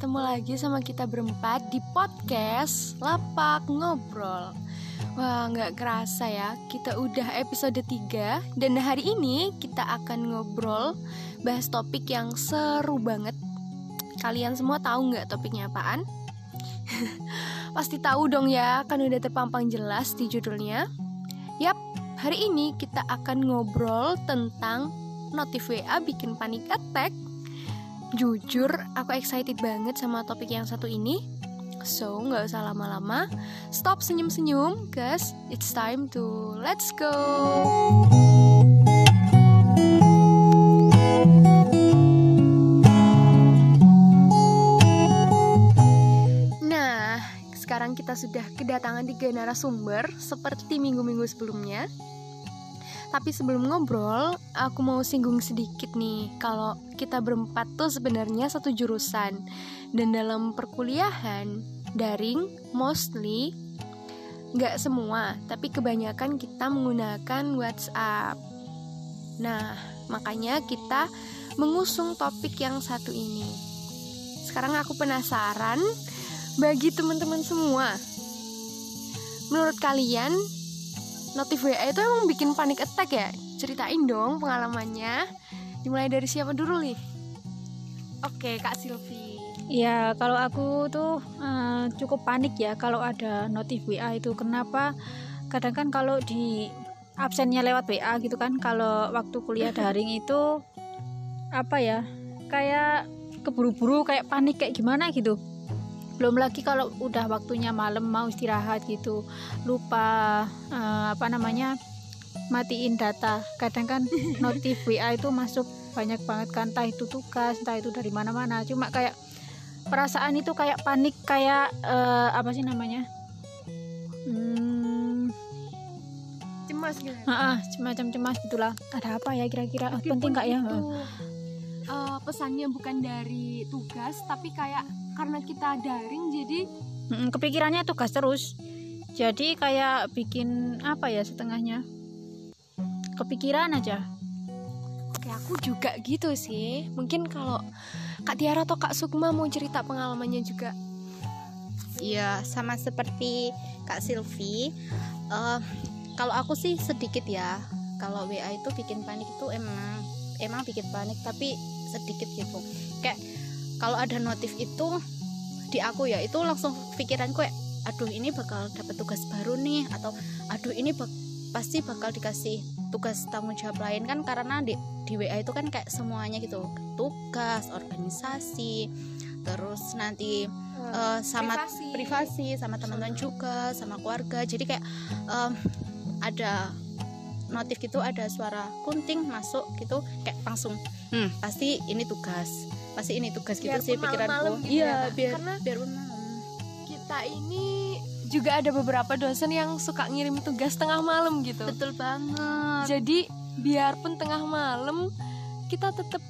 ketemu lagi sama kita berempat di podcast Lapak Ngobrol. Wah nggak kerasa ya kita udah episode 3 Dan hari ini kita akan ngobrol bahas topik yang seru banget. Kalian semua tahu nggak topiknya apaan? Pasti tahu dong ya, kan udah terpampang jelas di judulnya. Yap, hari ini kita akan ngobrol tentang notif WA bikin panik attack Jujur, aku excited banget sama topik yang satu ini. So, nggak usah lama-lama. Stop senyum-senyum, cause it's time to let's go. Nah, sekarang kita sudah kedatangan tiga narasumber seperti minggu-minggu sebelumnya. Tapi sebelum ngobrol, aku mau singgung sedikit nih kalau kita berempat tuh sebenarnya satu jurusan dan dalam perkuliahan daring mostly nggak semua, tapi kebanyakan kita menggunakan WhatsApp. Nah, makanya kita mengusung topik yang satu ini. Sekarang aku penasaran bagi teman-teman semua. Menurut kalian notif WA itu emang bikin panik attack ya? Ceritain dong pengalamannya. Dimulai dari siapa dulu nih? Oke, Kak Silvi. Ya, kalau aku tuh uh, cukup panik ya kalau ada notif WA itu. Kenapa? Kadang kan kalau di absennya lewat WA gitu kan, kalau waktu kuliah daring itu apa ya? Kayak keburu-buru, kayak panik kayak gimana gitu belum lagi kalau udah waktunya malam mau istirahat gitu. Lupa uh, apa namanya matiin data. Kadang kan notif WA itu masuk banyak banget kan. Entah itu tugas entah itu dari mana-mana. Cuma kayak perasaan itu kayak panik kayak uh, apa sih namanya? Hmm, cemas gitu. Uh, uh, semacam cemas gitulah. Ada apa ya kira-kira? Oh, penting nggak ya? uh, pesannya bukan dari tugas tapi kayak karena kita daring jadi hmm, kepikirannya tugas terus. Jadi kayak bikin apa ya setengahnya? Kepikiran aja. Oke aku juga gitu sih. Mungkin kalau kak Tiara atau kak Sukma mau cerita pengalamannya juga. Iya sama seperti kak Silvi uh, kalau aku sih sedikit ya. Kalau WA itu bikin panik itu emang emang bikin panik tapi sedikit gitu. Kayak kalau ada notif itu di aku ya itu langsung pikiran gue aduh ini bakal dapat tugas baru nih atau aduh ini bak pasti bakal dikasih tugas tanggung jawab lain kan karena di di WA itu kan kayak semuanya gitu tugas organisasi terus nanti uh, sama privasi, privasi sama teman-teman juga sama keluarga. Jadi kayak um, ada notif gitu ada suara kunting masuk gitu kayak langsung hmm pasti ini tugas pasti ini tugas gitu biar sih pikiranku. gitu iya ya, biar karena biar malam kita ini juga ada beberapa dosen yang suka ngirim tugas tengah malam gitu. Betul banget. Jadi biarpun tengah malam kita tetap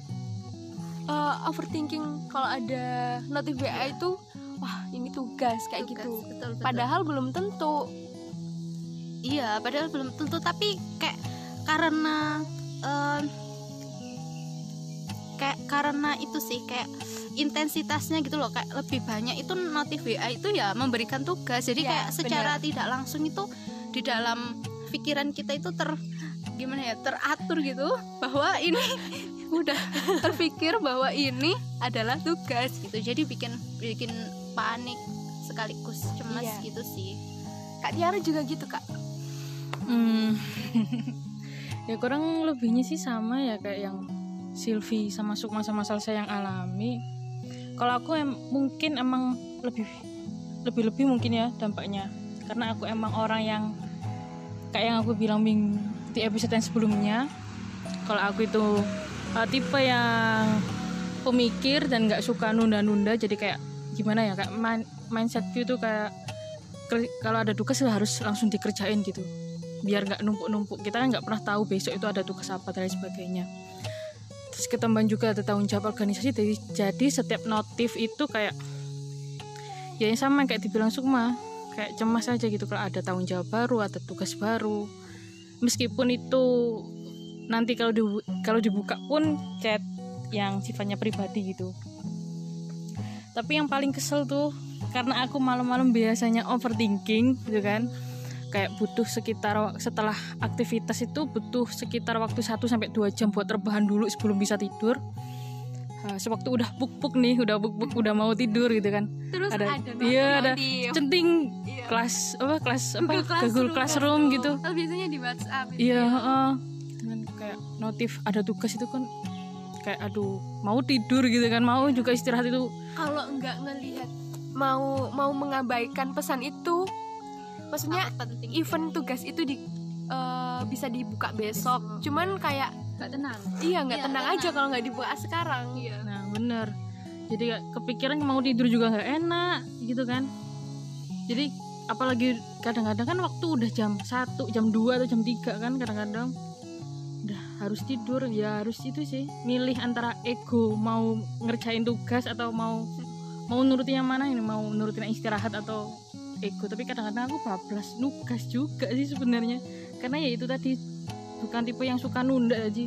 uh, overthinking kalau ada notif WA itu wah ini tugas kayak tugas, gitu. betul, betul. padahal belum tentu. Iya padahal belum tentu. Tapi kayak karena uh, kayak karena itu sih kayak intensitasnya gitu loh kayak lebih banyak itu notif WA itu ya memberikan tugas jadi ya, kayak secara bener. tidak langsung itu di dalam pikiran kita itu ter gimana ya teratur gitu bahwa ini udah terpikir bahwa ini adalah tugas gitu jadi bikin bikin panik sekaligus cemas iya. gitu sih kak Tiara juga gitu kak hmm. ya kurang lebihnya sih sama ya kayak yang Silvi sama Sukma sama Salsa yang alami. Kalau aku em mungkin emang lebih lebih lebih mungkin ya dampaknya. Karena aku emang orang yang kayak yang aku bilang ming di episode yang sebelumnya kalau aku itu uh, tipe yang pemikir dan nggak suka nunda-nunda jadi kayak gimana ya kayak main, mindsetku itu kayak kalau ada tugas harus langsung dikerjain gitu. Biar nggak numpuk-numpuk. Kita kan nggak pernah tahu besok itu ada tugas apa dan sebagainya terus ketambahan juga ada tanggung jawab organisasi jadi, jadi setiap notif itu kayak ya yang sama kayak dibilang Sukma kayak cemas aja gitu kalau ada tanggung jawab baru ada tugas baru. Meskipun itu nanti kalau di, kalau dibuka pun chat yang sifatnya pribadi gitu. Tapi yang paling kesel tuh karena aku malam-malam biasanya overthinking gitu kan kayak butuh sekitar setelah aktivitas itu butuh sekitar waktu 1 sampai 2 jam buat rebahan dulu sebelum bisa tidur. Nah, sewaktu udah puk-puk nih, udah puk-puk udah mau tidur gitu kan. Terus ada ada iya ada centing Iya. kelas apa kelas apa Google Classroom, Google Classroom gitu. Oh, biasanya di WhatsApp gitu Iya, ya. heeh. Dengan kayak notif ada tugas itu kan kayak aduh mau tidur gitu kan mau juga istirahat itu kalau nggak ngelihat mau mau mengabaikan pesan itu maksudnya penting event tugas itu di eh, bisa dibuka besok. Cuman kayak gak tenang. Iya nggak Iya, tenang tenang. aja kalau nggak dibuka sekarang iya. Nah bener. Jadi kepikiran mau tidur juga nggak enak gitu kan. Jadi apalagi kadang-kadang kan waktu udah jam 1, jam 2 atau jam 3 kan kadang-kadang Udah harus tidur. Ya harus itu sih Milih antara ego mau ngerjain tugas atau mau mau nurutin yang mana ini mau nurutin istirahat atau ego. Tapi kadang-kadang aku bablas nugas juga sih sebenarnya. Karena ya itu tadi bukan tipe yang suka nunda aja.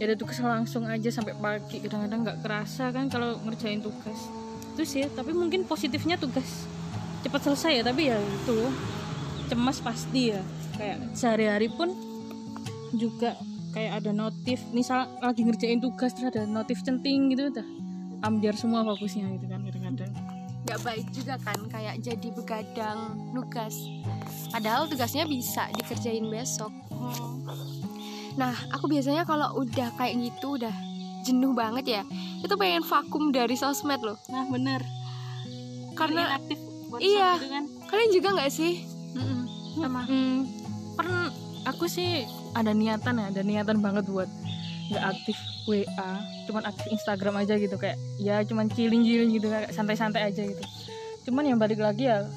Ya ada tugas langsung aja sampai pagi. Kadang-kadang nggak kerasa kan kalau ngerjain tugas. Itu sih tapi mungkin positifnya tugas cepat selesai ya. Tapi ya itu cemas pasti ya. Kayak sehari-hari pun juga kayak ada notif. Misal lagi ngerjain tugas terus ada notif centing gitu udah ambiar semua fokusnya gitu kan nggak baik juga kan kayak jadi begadang nugas. Padahal tugasnya bisa dikerjain besok. Nah aku biasanya kalau udah kayak gitu udah jenuh banget ya itu pengen vakum dari sosmed loh. Nah bener. Karena aktif buat Iya. kan? kalian juga nggak sih? Sama. Hmm, pernah aku sih ada niatan ya, ada niatan banget buat nggak aktif WA, cuman aktif Instagram aja gitu kayak ya cuman chilling-chilling gitu kayak santai-santai aja gitu. Cuman yang balik lagi ya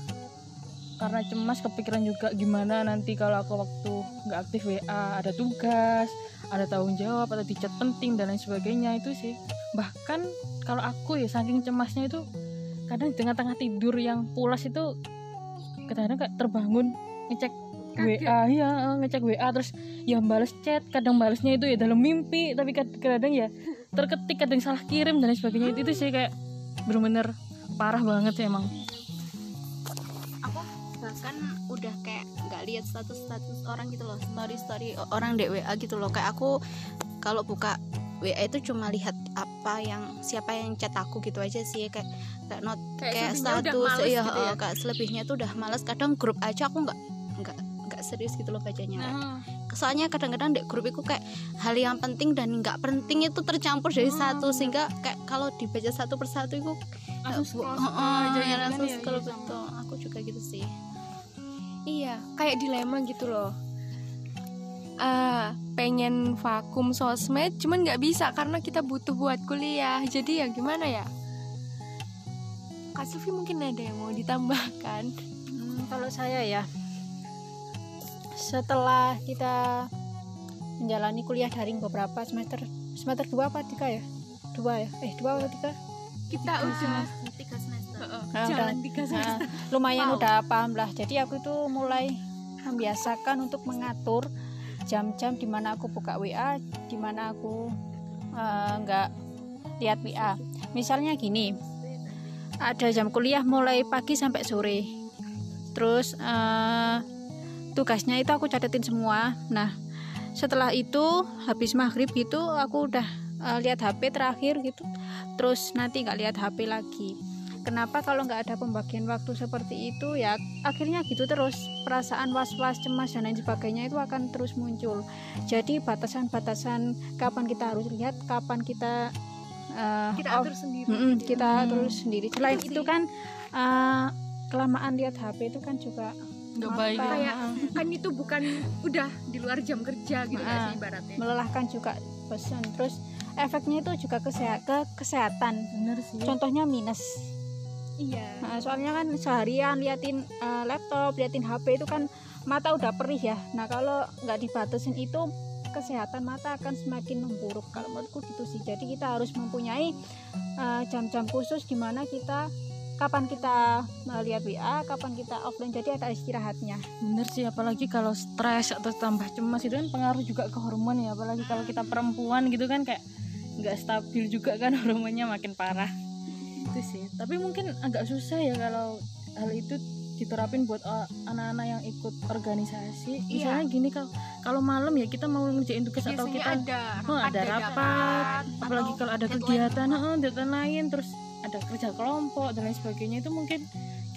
karena cemas kepikiran juga gimana nanti kalau aku waktu nggak aktif WA ada tugas, ada tanggung jawab atau di chat penting dan lain sebagainya itu sih. Bahkan kalau aku ya saking cemasnya itu kadang di tengah-tengah tidur yang pulas itu kadang-kadang kayak terbangun ngecek Kaget. WA ya ngecek WA terus ya balas chat kadang balasnya itu ya dalam mimpi tapi kad- kadang ya terketik kadang salah kirim dan lain sebagainya itu, itu sih kayak bener-bener parah banget sih emang aku bahkan udah kayak nggak lihat status status orang gitu loh story story orang di WA gitu loh kayak aku kalau buka WA itu cuma lihat apa yang siapa yang chat aku gitu aja sih kayak kayak not kayak udah status iya gitu ya. eh, kayak selebihnya tuh udah males kadang grup aja aku nggak nggak nggak serius gitu loh bacanya Nah. soalnya kadang-kadang di grup itu kayak hal yang penting dan nggak penting itu tercampur dari Hmm, satu bener. sehingga kayak kalau dibaca satu persatu itu langsung scroll ya, langsung ya, scroll iya, sama. betul aku juga gitu sih Iya, kayak dilema gitu loh. Ah, pengen vakum sosmed, cuman nggak bisa karena kita butuh buat kuliah. Jadi ya gimana ya? Kak Sufi mungkin ada yang mau ditambahkan? Hmm, kalau saya ya setelah kita menjalani kuliah daring beberapa semester semester dua apa tiga ya? Dua ya? Eh dua atau tiga? Kita udah tiga semester. Heeh, jalan udah. tiga Nah, semester. lumayan Wow. udah paham lah. Jadi aku itu mulai membiasakan untuk mengatur jam-jam di mana aku buka WA di mana aku eh, nggak lihat WA misalnya gini ada jam kuliah mulai pagi sampai sore. Terus eh, tugasnya itu aku catetin semua nah setelah itu habis maghrib gitu aku udah eh, lihat HP terakhir gitu terus nanti nggak lihat HP lagi kenapa kalau nggak ada pembagian waktu seperti itu ya akhirnya gitu terus perasaan was-was cemas dan lain sebagainya itu akan terus muncul jadi batasan-batasan kapan kita harus lihat kapan kita eh, Kita off. atur sendiri. Mm-mm, gitu ya. kita Hmm. terus sendiri selain Itu itu kan eh, kelamaan lihat HP itu kan juga nggak baik ya. Kayak eh, kan itu bukan udah di luar jam kerja gitu nggak Ah. sih ibaratnya. melelahkan juga bosan terus efeknya itu juga ke kesehatan bener sih contohnya minus Iya. Nah, soalnya kan seharian liatin eh, laptop, liatin HP itu kan mata udah perih ya. Nah, kalau nggak dibatasin itu kesehatan mata akan semakin memburuk. Kalau menurutku gitu sih. Jadi kita harus mempunyai eh, jam-jam khusus di mana kita kapan kita melihat WA, kapan kita offline. Jadi ada istirahatnya. bener sih apalagi kalau stres atau tambah cemas itu kan pengaruh juga ke hormon ya apalagi kalau kita perempuan gitu kan kayak nggak stabil juga kan hormonnya makin parah itu sih tapi mungkin agak susah ya kalau hal itu diterapin buat anak-anak yang ikut organisasi Iya. misalnya gini kalau kalau malam ya kita mau ngerjain tugas atau kita ada oh, ada rapat apalagi kalau ada kegiatan oh, deadline lain terus ada kerja kelompok dan lain sebagainya itu mungkin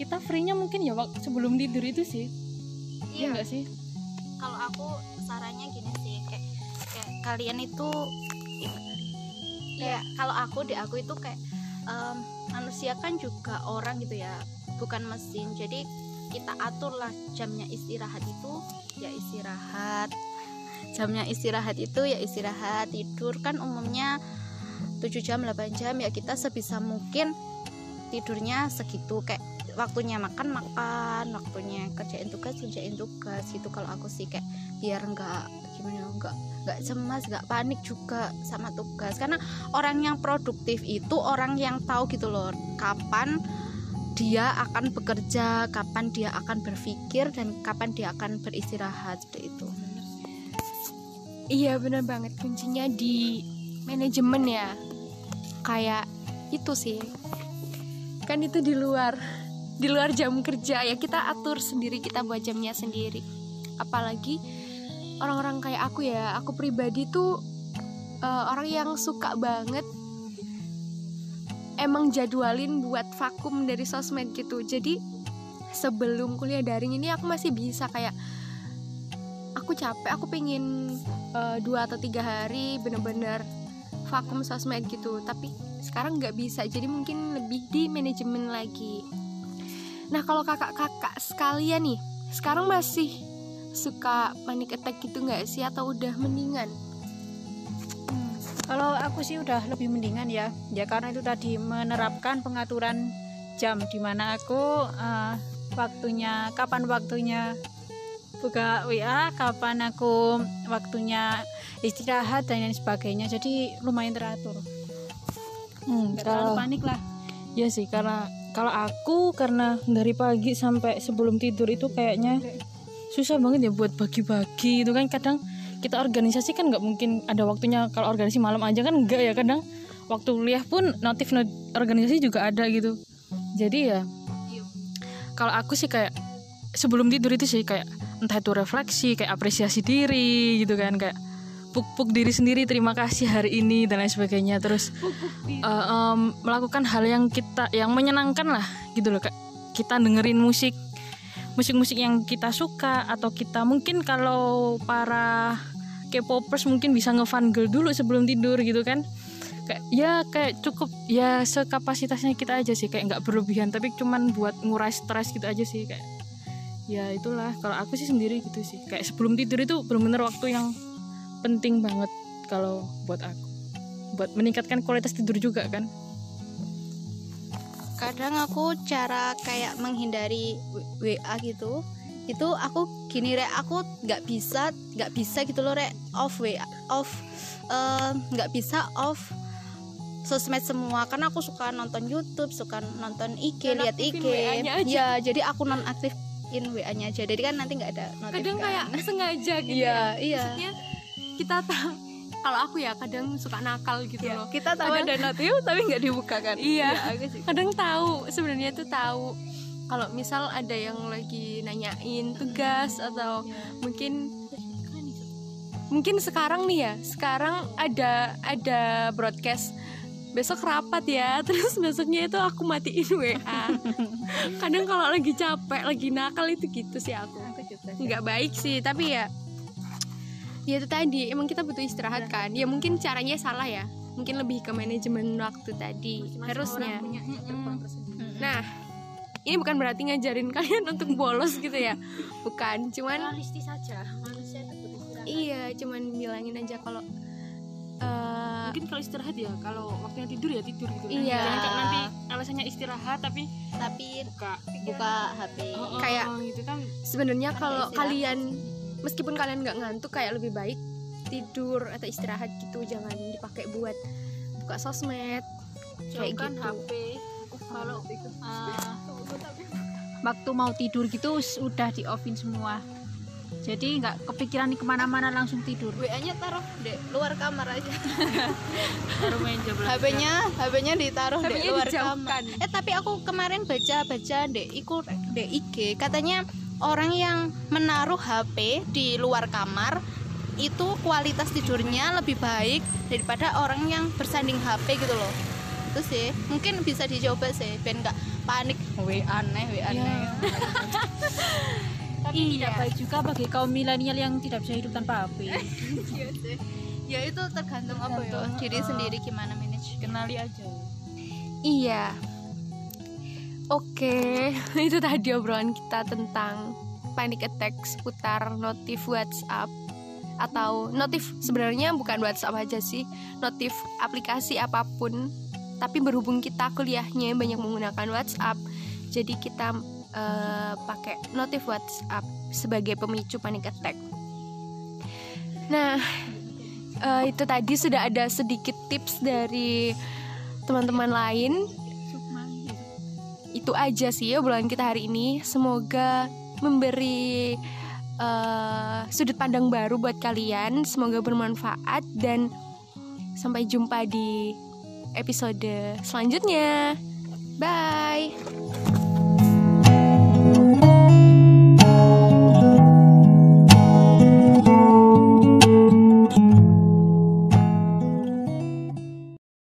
kita free-nya mungkin ya waktu sebelum tidur itu sih. Iya iya. enggak sih? Kalau aku sarannya gini sih kayak kayak kalian itu ya kalau aku di aku itu kayak em, manusia kan juga orang gitu ya bukan mesin. Jadi kita aturlah jamnya istirahat itu ya istirahat. Jamnya istirahat itu ya istirahat tidur kan umumnya 7 jam 8 jam ya kita sebisa mungkin tidurnya segitu. Kayak waktunya makan makan waktunya kerjain tugas kerjain tugas gitu. Kalau aku sih kayak biar nggak gimana nggak nggak cemas nggak panik juga sama tugas. Karena orang yang produktif itu orang yang tahu gitu loh kapan dia akan bekerja kapan dia akan berpikir dan kapan dia akan beristirahat seperti itu. Iya bener banget. Kuncinya di manajemen ya Kayak itu sih. Kan itu di luar Di luar jam kerja ya. Kita atur sendiri kita buat jamnya sendiri. Apalagi orang-orang kayak aku ya Aku pribadi tuh eh, orang yang suka banget Emang jadwalin buat vakum dari sosmed gitu. Jadi sebelum kuliah daring ini aku masih bisa kayak Aku capek, aku pengen eh, dua atau tiga hari bener-bener vakum sosmed gitu. Tapi sekarang nggak bisa jadi mungkin lebih di manajemen lagi. Nah kalau kakak-kakak sekalian nih sekarang masih suka panic attack gitu nggak sih? Atau udah mendingan? Hmm, Kalau aku sih udah lebih mendingan ya, ya karena itu tadi menerapkan pengaturan jam di mana aku eh, waktunya kapan waktunya buka WA, kapan aku waktunya istirahat dan lain sebagainya. Jadi lumayan teratur. hmm, kalau panik lah. ya sih karena kalau aku karena dari pagi sampai sebelum tidur itu kayaknya susah banget ya buat bagi-bagi itu kan kadang kita organisasi kan nggak mungkin ada waktunya kalau organisasi malam aja kan enggak ya kadang waktu kuliah pun notif not- organisasi juga ada gitu jadi ya kalau aku sih kayak sebelum tidur itu sih kayak entah itu refleksi kayak apresiasi diri gitu kan kayak puk-puk diri sendiri terima kasih hari ini dan lain sebagainya. Terus eh, em, melakukan hal yang kita yang menyenangkan lah gitu loh kayak kita dengerin musik musik-musik yang kita suka atau kita mungkin kalau para K-popers mungkin bisa ngefan girl dulu sebelum tidur gitu kan. Kayak ya kayak cukup ya sekapasitasnya kita aja sih kayak nggak berlebihan tapi cuman buat ngurai stres gitu aja sih kayak. Ya itulah. Kalau aku sih sendiri gitu sih. Kayak sebelum tidur itu benar-benar waktu yang penting banget kalau buat aku. Buat meningkatkan kualitas tidur juga kan? Kadang aku cara kayak menghindari WA gitu itu aku gini rek. Aku nggak bisa nggak bisa gitu loh rek. Off WA off eh, nggak bisa off sosmed semua. Karena aku suka nonton YouTube suka nonton IG lihat IG ya jadi aku non aktifin WA-nya aja. Jadi kan nanti nggak ada notif kadang kan. kayak sengaja gitu iya ya. iya. Maksudnya kita tahu. Kalau aku ya kadang suka nakal gitu Iya, loh. kita tahu. Kadang- ada notif tapi nggak dibuka kan? Iya. sih. Kadang tahu sebenarnya tuh tahu. Kalau misal ada yang lagi nanyain tugas atau mungkin mungkin sekarang nih ya sekarang ada ada broadcast. Besok rapat ya terus besoknya itu aku matiin WA kadang kalau lagi capek lagi nakal itu gitu sih aku. Nggak baik sih tapi ya ya itu tadi. Emang kita butuh istirahat kan? Ya mungkin caranya salah ya. Mungkin lebih ke manajemen waktu tadi. Harusnya. Mm-mm. nah ini bukan berarti ngajarin kalian untuk bolos gitu ya. Bukan. Cuman realistis saja. Manusia itu butuh istirahat. Iya cuman bilangin aja kalau eh, mungkin kalau istirahat ya kalau waktunya tidur ya tidur gitu kan. Iya. jangan kayak nanti alasannya istirahat tapi tapi buka buka HP Oh, oh, Kayak- gitu kan. sebenarnya kalau kalian meskipun kalian nggak ngantuk kayak lebih baik tidur atau istirahat gitu. Jangan dipakai buat buka sosmed. Kayak Jauhkan gitu. HP kalau uh, waktu mau tidur gitu sudah di offin semua. Jadi nggak kepikiran ke mana-mana langsung tidur. WA-nya taruh di luar kamar aja. baru main jam HP-nya HP-nya ditaruh di luar dijauhkan. kamar. Eh tapi aku kemarin baca-baca di iku di IG katanya orang yang menaruh HP di luar kamar itu kualitas tidurnya lebih baik daripada orang yang bersanding HP gitu loh. Itu sih mungkin bisa dicoba sih biar nggak panik WA aneh WA aneh. tapi Iya. tidak baik juga bagi kaum milenial yang tidak bisa hidup tanpa HP Iya sih. Ya itu tergantung apa ya Tergantung, diri uh, sendiri gimana manage. kenali aja Iya. Oke, itu tadi obrolan kita tentang panic attack seputar notif WhatsApp atau notif sebenarnya bukan WhatsApp aja sih, notif aplikasi apa pun. Tapi berhubung kita kuliahnya banyak menggunakan WhatsApp, jadi kita eh, pakai notif WhatsApp sebagai pemicu panic attack. Nah, eh, itu tadi sudah ada sedikit tips dari teman-teman lain itu aja sih obrolan kita hari ini. Semoga memberi eh, sudut pandang baru buat kalian. Semoga bermanfaat dan sampai jumpa di episode selanjutnya. Bye.